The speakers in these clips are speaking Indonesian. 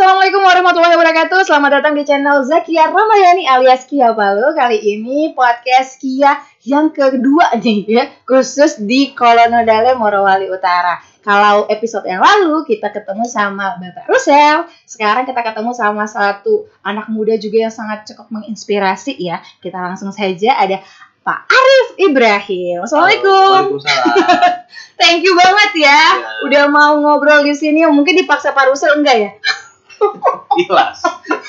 Assalamualaikum warahmatullahi wabarakatuh. Selamat datang di channel Zakia Ramayani alias Kia Palu. Kali ini podcast Kia yang kedua nih ya, khusus di Kolonel Dale Morowali Utara. Kalau episode yang lalu kita ketemu sama Bapak Rusel, sekarang kita ketemu sama satu anak muda juga yang sangat cukup menginspirasi ya. Kita langsung saja ada Pak Arif Ibrahim. Assalamualaikum. Waalaikumsalam. Thank you banget ya, Ya. udah mau ngobrol di sini. Mungkin dipaksa Pak Rusel enggak ya? Ikhlas.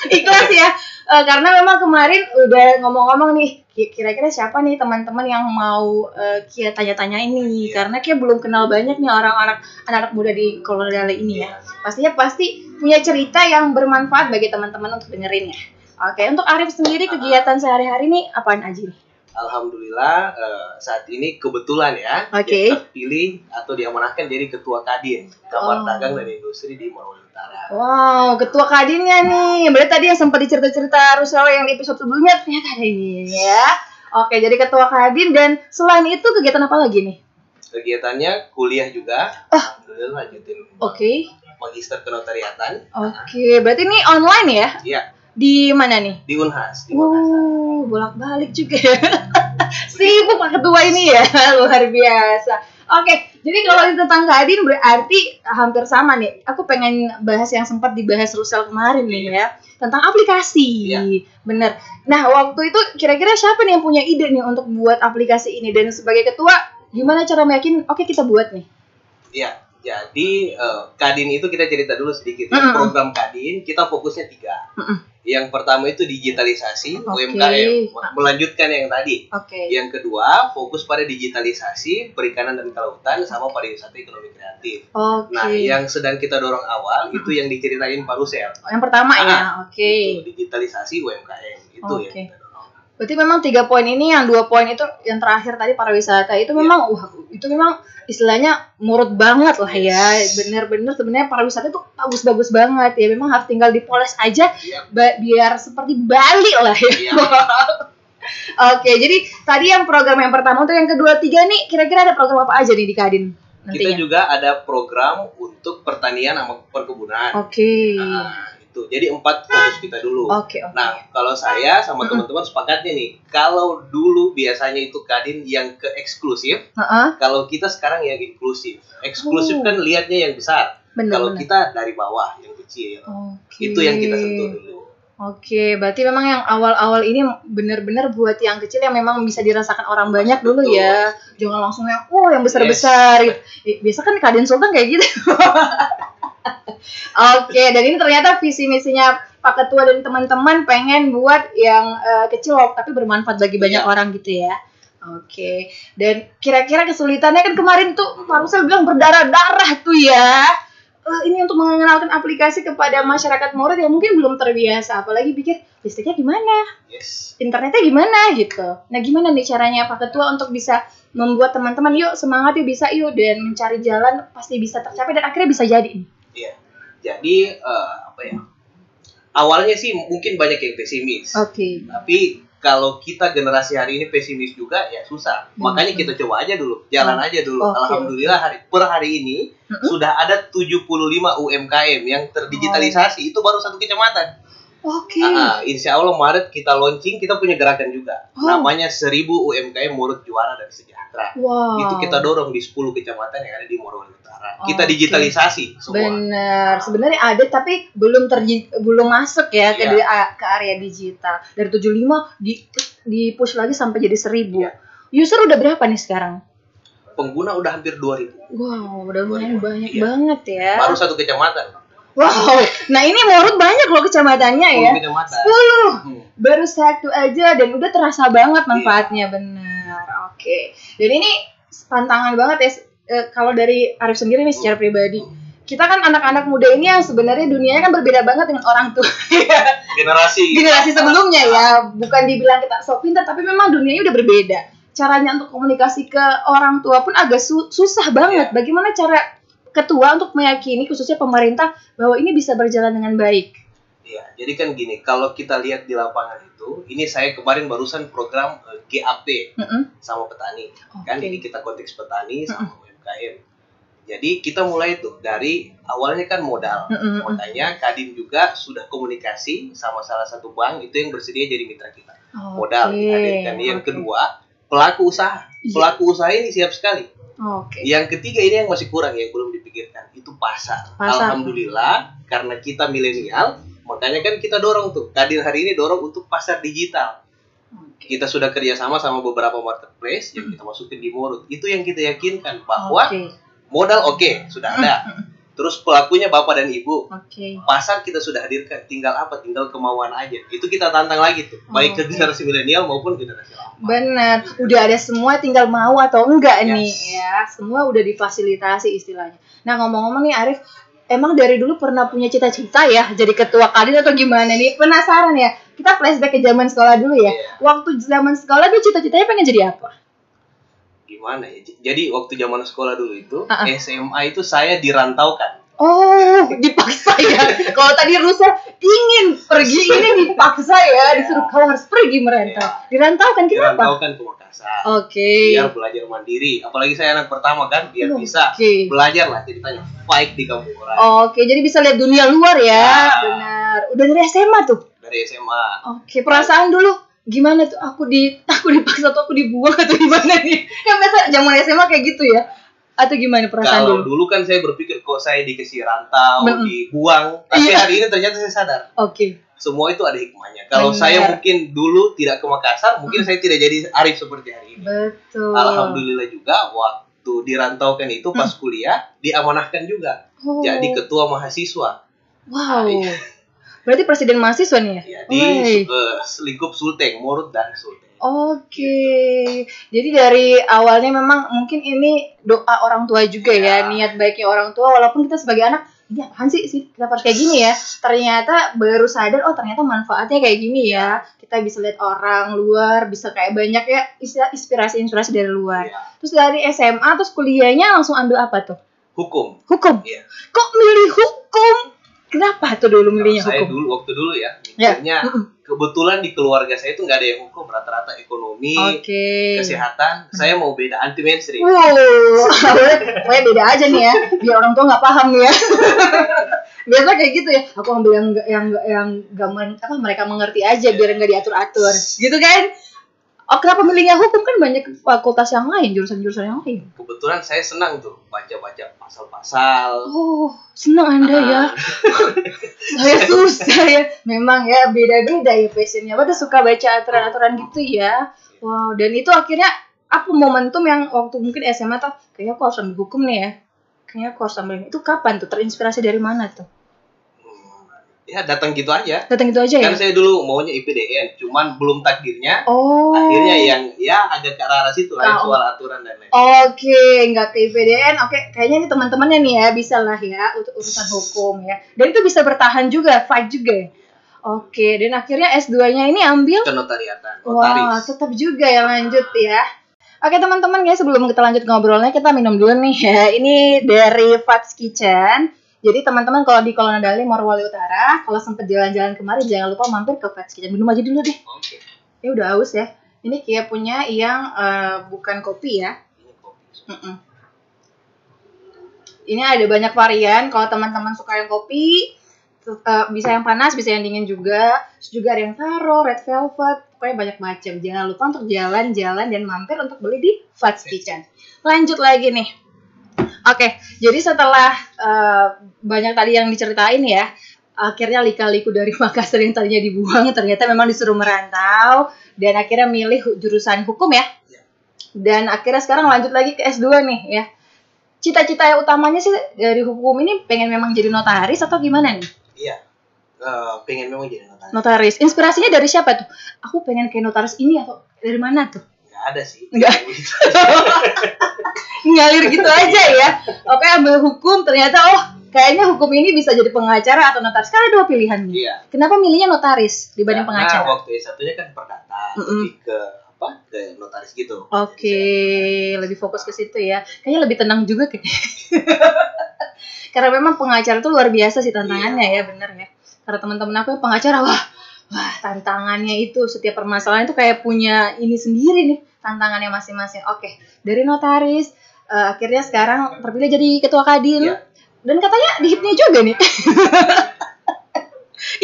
ikhlas ya. Eh, karena memang kemarin udah ngomong-ngomong nih ki- kira-kira siapa nih teman-teman yang mau eh, Kia tanya-tanya ini? Iya. karena Kia belum kenal banyak nih orang-orang anak-anak muda di Kolonel ini ya. Pastinya pasti punya cerita yang bermanfaat bagi teman-teman untuk dengerin ya. Oke untuk Arif sendiri kegiatan sehari-hari nih apaan aja nih Alhamdulillah eh, saat ini kebetulan ya dia terpilih atau diamanahkan jadi ketua Kadin Kamar Oh. Dagang dan Industri di Morowali Utara. Wow, ketua kadinnya nih. Berarti tadi yang sempat dicerita-cerita Rusel yang di episode sebelumnya ternyata ada ini ya. Oke, jadi ketua kadin dan selain itu kegiatan apa lagi nih? Kegiatannya kuliah juga. Ah. Alhamdulillah lanjutin Oke. magister kenotariatan. Oke, berarti ini online ya? Iya Di mana nih? di Unhas di Makassar. Uh, bolak-balik juga. Sibuk Pak Ketua ini ya, luar biasa. Oke, jadi kalau itu tentang Kadin berarti hampir sama nih. Aku pengen bahas yang sempat dibahas Rusel kemarin nih ya, tentang aplikasi. Iya. Bener. Nah, waktu itu kira-kira siapa nih yang punya ide nih untuk buat aplikasi ini? Dan sebagai ketua, gimana cara meyakin, oke kita buat nih? Iya. Jadi eh, Kadin itu kita cerita dulu sedikit ya. Program Kadin kita fokusnya tiga. Yang pertama itu digitalisasi Oke. UMKM, melanjutkan yang tadi. Oke. Yang kedua, fokus pada digitalisasi perikanan dan kelautan sama pariwisata ekonomi kreatif. Oke. Nah, yang sedang kita dorong awal itu yang diceritain Pak Rusel. Yang pertama ya, Ah, oke. Itu digitalisasi UMKM itu Oke. yang kita dorong. Berarti memang tiga poin ini, yang dua poin itu, yang terakhir tadi pariwisata itu memang, wah, itu memang istilahnya murut banget lah ya. Bener-bener sebenarnya pariwisata itu bagus-bagus banget ya. Memang harus tinggal dipoles aja, Iya. ba- biar seperti Bali lah ya. Iya. Oke, jadi tadi yang program yang pertama untuk yang kedua tiga nih, kira-kira ada program apa aja nih di Kadin Kita nantinya? juga ada program untuk pertanian sama perkebunan. Oke, Nah, itu. Jadi empat fokus kita dulu. oke, oke. Nah, kalau saya sama teman-teman sepakatnya nih, kalau dulu biasanya itu kadin yang ke eksklusif, Heeh, kalau kita sekarang yang inklusif. Eksklusif Oh. kan lihatnya yang besar. Kalau bener-bener. kita dari bawah yang kecil. Oke. Itu yang kita sentuh dulu. Oke, berarti memang yang awal-awal ini benar-benar buat yang kecil yang memang bisa dirasakan orang banyak dulu Betul. ya. Jangan langsung yang oh yang besar-besar gitu. Eh, Biasa kan Kadin Sultan kayak gitu. Oke, dan ini ternyata visi misinya Pak Ketua dan teman-teman pengen buat yang eh, kecil tapi bermanfaat bagi banyak Iya. orang gitu ya. Oke, dan kira-kira kesulitannya kan kemarin tuh Pak Rusel bilang berdarah-darah tuh ya. Eh, ini untuk mengenalkan aplikasi kepada masyarakat Morat yang mungkin belum terbiasa, apalagi pikir listriknya gimana, Yes. internetnya gimana gitu. Nah gimana nih caranya Pak Ketua untuk bisa membuat teman-teman yuk semangat yuk bisa yuk dan mencari jalan pasti bisa tercapai dan akhirnya bisa jadi. Iya. Jadi eh, apa ya? Awalnya sih mungkin banyak yang pesimis. Oke. Tapi kalau kita generasi hari ini pesimis juga ya susah. Hmm. Makanya kita coba aja dulu, jalan aja dulu. Oke, Alhamdulillah hari per hari ini Mm-mm. sudah ada 75 UMKM yang terdigitalisasi. Itu baru satu kecamatan. Oke. Ah, insya Allah Maret kita launching, kita punya gerakan juga. Oh. Namanya 1000 UMKM Murid Juara dan Sejahtera. Wow. Itu kita dorong di 10 kecamatan yang ada di Morowali Utara. Kita Oke. digitalisasi semua. Bener, sebenarnya ada tapi belum terji belum masuk ya ke di- a- ke area digital. Dari 75 di di push lagi sampai jadi 1000. Iya. User udah berapa nih sekarang? Pengguna udah hampir 2000. Wow, udah lumayan 2000, banyak iya. banget ya. Baru satu kecamatan. Wow. Nah, ini Morut banyak loh kecamatannya ya. 10 kecamatan. 10. Hmm. Baru satu aja dan udah terasa banget manfaatnya benar. Oke. Dan ini tantangan banget ya eh, kalau dari Arif sendiri nih secara pribadi. Kita kan anak-anak muda ini yang sebenarnya dunianya kan berbeda banget dengan orang tua. Generasi. generasi sebelumnya ya bukan dibilang kita sok pintar tapi memang dunianya udah berbeda caranya untuk komunikasi ke orang tua pun agak su- susah banget Iya. bagaimana cara ketua untuk meyakini khususnya pemerintah bahwa ini bisa berjalan dengan baik Iya, jadi kan gini, kalau kita lihat di lapangan itu, ini saya kemarin barusan program eh, GAP Mm-mm. sama petani. Oke. Kan ini kita konteks petani sama UMKM. Jadi kita mulai tuh dari awalnya kan modal. Mm-mm. Makanya Kadin juga sudah komunikasi sama salah satu bank itu yang bersedia jadi mitra kita. Modal Oke, dihadirkan. Yang oke. kedua, pelaku usaha. Iya. Pelaku usaha ini siap sekali. Oke. Yang ketiga ini yang masih kurang yang belum dipikirkan itu pasar. Pasar. Alhamdulillah karena kita milenial, makanya kan kita dorong tuh. Kadin hari ini dorong untuk pasar digital. Kita sudah kerjasama sama beberapa marketplace yang kita masukin di Morut. Itu yang kita yakinkan bahwa Oke. modal oke sudah ada. Terus pelakunya bapak dan ibu. Oke. Pasar kita sudah hadirkan. Tinggal apa? Tinggal kemauan aja. Itu kita tantang lagi tuh. Baik ke Oke. generasi milenial maupun generasi lama. Benar, udah ada semua tinggal mau atau enggak Yes. nih ya. Semua udah difasilitasi istilahnya. Nah, ngomong-ngomong nih Arif, emang dari dulu pernah punya cita-cita ya jadi ketua kadin atau gimana nih? Penasaran ya. Kita flashback ke zaman sekolah dulu ya. Iya. Waktu zaman sekolah tuh cita-citanya pengen jadi apa? Gimana ya? Jadi waktu zaman sekolah dulu itu, Ah, ah. SMA itu saya dirantaukan. Oh, dipaksa ya. Kalau tadi Rusa ingin pergi, ini dipaksa ya, disuruh kau harus pergi merantau. Dirantau kan kenapa? dirantaukan ke Makassar Oke. biar belajar mandiri apalagi saya anak pertama kan biar bisa Oke. belajar lah ceritanya fight di kampung orang Oke, jadi bisa lihat dunia luar ya. Ya. Benar. Udah dari SMA tuh. dari SMA Oke, perasaan dulu gimana tuh aku di aku dipaksa atau aku dibuang atau gimana nih? Kan biasa zaman SMA kayak gitu ya. Atau gimana perasaan kalau dulu? dulu kan saya berpikir kok saya dikasih rantau Mm-mm. dibuang tapi Iya. hari ini ternyata saya sadar Oke. semua itu ada hikmahnya kalau Benar. saya mungkin dulu tidak ke Makassar mungkin saya tidak jadi Arif seperti hari ini Betul. alhamdulillah juga waktu dirantaukan itu pas kuliah diamanahkan juga Oh. jadi ketua mahasiswa Wow. Iya. Berarti presiden mahasiswa nih ya? ya, di Wey. eh, lingkup Sulteng Morut dan Sulteng Oke, jadi dari awalnya memang mungkin ini doa orang tua juga ya, Ya. niat baiknya orang tua. Walaupun kita sebagai anak, ini apaan sih sih kita harus kayak gini ya? Ternyata baru sadar, oh ternyata manfaatnya kayak gini ya. Kita bisa lihat orang luar, bisa kayak banyak ya istilah inspirasi-inspirasi dari luar. Ya. Terus dari SMA, terus kuliahnya langsung ambil apa tuh? hukum Hukum. Iya. Kok milih hukum? Kenapa tuh dulu Kalau milihnya saya hukum? dulu waktu dulu ya, Ya. mikirnya kebetulan di keluarga saya itu nggak ada yang hukum, rata-rata ekonomi, Oke. kesehatan. Saya mau beda anti mainstream. Wow, pokoknya beda aja nih ya, biar orang tua nggak paham nih ya. Biasa kayak gitu ya, aku ambil yang yang nggak- yang gak apa mereka mengerti aja biar nggak diatur-atur, gitu kan? Oh kenapa milihnya hukum kan banyak fakultas yang lain, jurusan-jurusan yang lain. Kebetulan saya senang tuh baca-baca pasal-pasal. Oh, senang anda ya. Saya susah ya. Memang ya beda-beda ya passionnya. Pada suka baca aturan-aturan gitu ya. Wow, dan itu akhirnya apa momentum yang waktu mungkin SMA tuh kayaknya aku harus ambil hukum nih ya. Kayaknya aku harus ambil. Itu kapan tuh? Terinspirasi dari mana tuh? Ya datang gitu aja. Datang itu aja ya? Kan saya dulu maunya IPDN, cuman belum takdirnya. Oh. Akhirnya yang ya agak ke arah situ lah Tahu. soal aturan dan lain. Oke, nggak ke IPDN. Oke, kayaknya ini teman-temannya nih ya bisa lah ya untuk urusan hukum ya. Dan itu bisa bertahan juga, fight juga ya. Oke, dan akhirnya S2-nya ini ambil Kenotariatan, Wah, notaris. tetap juga ya lanjut ya. Oke teman-teman ya sebelum kita lanjut ngobrolnya kita minum dulu nih ya. Ini dari Fats Kitchen. Jadi teman-teman kalau di Kolonel Dali Morowali Utara, kalau sempet jalan-jalan kemarin jangan lupa mampir ke Fats Kitchen. Minum aja dulu deh. Oke. Ya udah haus ya. Ini Kia punya yang eh, bukan kopi ya. Ini kopi. Mm-mm. Ini ada banyak varian. Kalau teman-teman suka yang kopi, eh, bisa yang panas, bisa yang dingin juga. Terus juga ada yang taro, red velvet, pokoknya banyak macam. Jangan lupa untuk jalan-jalan dan mampir untuk beli di Fats Kitchen. Lanjut lagi nih. Oke, jadi setelah eh, banyak tadi yang diceritain ya, akhirnya lika-liku dari Makassar yang tadinya dibuang ternyata memang disuruh merantau dan akhirnya milih jurusan hukum ya. Dan akhirnya sekarang lanjut lagi ke S2 nih ya. Cita-cita yang utamanya sih dari hukum ini pengen memang jadi notaris atau gimana nih? Iya. Eh, pengen memang jadi notaris. Notaris. Inspirasinya dari siapa tuh? Aku pengen kayak notaris ini atau dari mana tuh? Ada sih. Nggak. Ngalir gitu aja ya. Oke, ambil hukum ternyata oh kayaknya hukum ini bisa jadi pengacara atau notaris. Kan ada dua pilihan nih. Iya. Kenapa milihnya notaris dibanding Karena pengacara? waktu S1-nya kan perdata, Mm-mm. lebih ke apa? Ke notaris gitu. Oke, lebih fokus ke situ ya. Kayaknya lebih tenang juga kayaknya. Karena memang pengacara itu luar biasa sih tantangannya ya, bener ya. Karena teman-teman aku pengacara, wah, wah tantangannya itu setiap permasalahan itu kayak punya ini sendiri nih tantangannya masing-masing. Oke, dari notaris eh, akhirnya sekarang terpilih jadi ketua kadin Iya. dan katanya di hipnya juga nih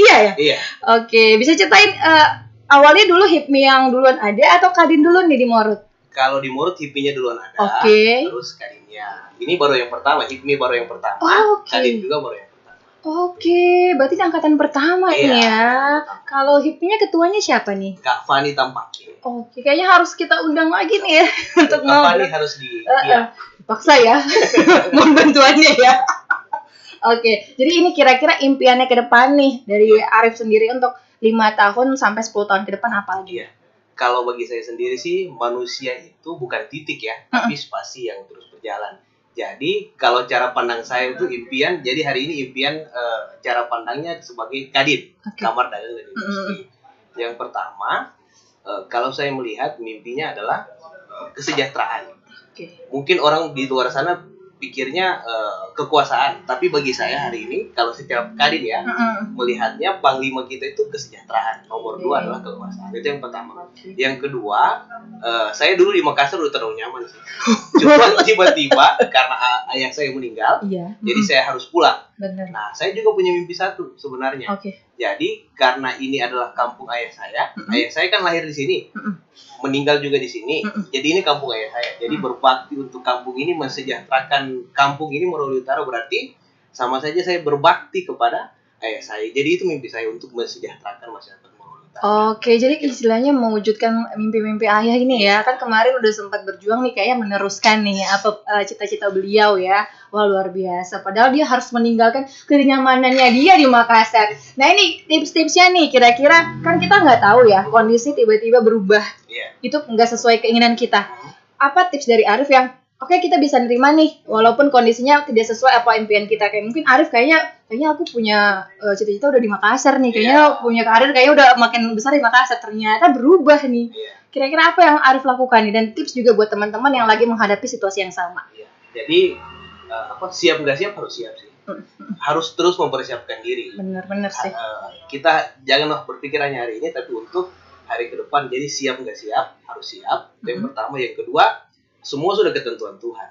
iya ya Iya. oke bisa ceritain eh, awalnya dulu hipmi yang duluan ada atau kadin dulu nih di Morut Kalau di mulut hipinya duluan ada. Oke. Terus kadinnya. Ini baru yang pertama, hipmi baru yang pertama. Oh, oke. Kadin juga baru yang. Oke berarti angkatan pertama Iya. nih ya kalau hipnya ketuanya siapa nih Kak Fani tampaknya. Oke, kayaknya harus kita undang lagi nih ya untuk Kak Fani harus di iya. eh, Paksa ya, mohon bantuannya ya. Oke, jadi ini kira-kira impiannya ke depan nih dari Arif sendiri untuk lima tahun sampai 10 tahun ke depan apa lagi? Iya. Kalau bagi saya sendiri sih manusia itu bukan titik ya, tapi spasi yang terus berjalan. Jadi kalau cara pandang saya itu impian, jadi hari ini impian eh, cara pandangnya sebagai kadin, Oke. kamar dagang dan industri. Yang pertama, eh, kalau saya melihat mimpinya adalah eh, kesejahteraan. Oke. Mungkin orang di luar sana pikirnya eh, kekuasaan, tapi bagi saya hari ini kalau secara kadin ya, Mm-mm. melihatnya panglima kita itu kesejahteraan. Nomor dua Oke. adalah kekuasaan. Itu yang pertama. Oke. Yang kedua, eh, saya dulu di Makassar udah terlalu nyaman sih. Cuma tiba-tiba karena ayah saya meninggal, Iya. jadi Mm-mm. saya harus pulang. benar. Nah, saya juga punya mimpi satu sebenarnya. Oke. Jadi karena ini adalah kampung ayah saya, Mm-mm. ayah saya kan lahir di sini, Mm-mm. meninggal juga di sini. Mm-mm. Jadi ini kampung ayah saya. Jadi berbakti untuk kampung ini, mensejahterakan kampung ini Morowali Utara berarti sama saja saya berbakti kepada ayah saya. Jadi itu mimpi saya untuk mensejahterakan masyarakat. Oke, jadi istilahnya mewujudkan mimpi-mimpi ayah ini ya. Kan kemarin udah sempat berjuang nih kayaknya meneruskan nih apa eh, cita-cita beliau ya. Wah, luar biasa. Padahal dia harus meninggalkan kenyamanannya dia di Makassar. Nah, ini tips-tipsnya nih kira-kira kan kita nggak tahu ya kondisi tiba-tiba berubah. Iya. Itu nggak sesuai keinginan kita. Apa tips dari Arif yang Oke kita bisa nerima nih walaupun kondisinya tidak sesuai apa impian kita kayak mungkin Arif kayaknya kayaknya aku punya eh, cita-cita udah di Makassar nih kayaknya punya karir kayaknya udah makin besar di Makassar ternyata berubah nih Iya. kira-kira apa yang Arif lakukan nih dan tips juga buat teman-teman yang lagi menghadapi situasi yang sama Iya. Jadi eh, apa siap nggak siap harus siap sih. Harus terus mempersiapkan diri. bener-bener sih Eh, kita janganlah berpikir hanya hari ini tapi untuk hari ke depan. Jadi siap nggak siap harus siap. Itu Yang Mhm. pertama, yang kedua semua sudah ketentuan Tuhan.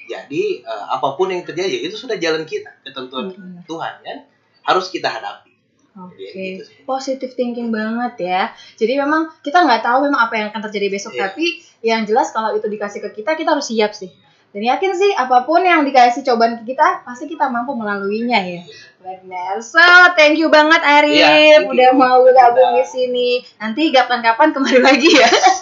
Jadi eh, apa pun yang terjadi itu sudah jalan kita ketentuan Bener. Tuhan kan harus kita hadapi. Oke, Jadi, gitu sih. positive thinking banget ya. Jadi memang kita nggak tahu memang apa yang akan terjadi besok, Iya. tapi yang jelas kalau itu dikasih ke kita, kita harus siap sih. Dan yakin sih apa pun yang dikasih cobaan ke kita, pasti kita mampu melaluinya ya. Benar. So, thank you banget Arif Iya, thank udah you. mau gabung di sini. Nanti kapan-kapan kembali lagi ya.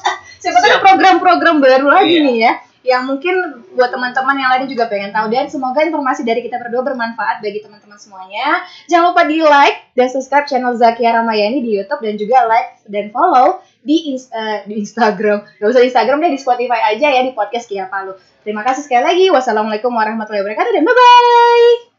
Ada Siap. program-program baru lagi Iya. nih ya yang mungkin buat teman-teman yang lain juga pengen tahu dan semoga informasi dari kita berdua bermanfaat bagi teman-teman semuanya. Jangan lupa di like dan subscribe channel Zakia Ramayani di YouTube dan juga like dan follow di ins- eh, di Instagram. Gak usah di Instagram deh di Spotify aja ya di podcast Kia Palu. Terima kasih sekali lagi. Wassalamualaikum warahmatullahi wabarakatuh dan bye bye.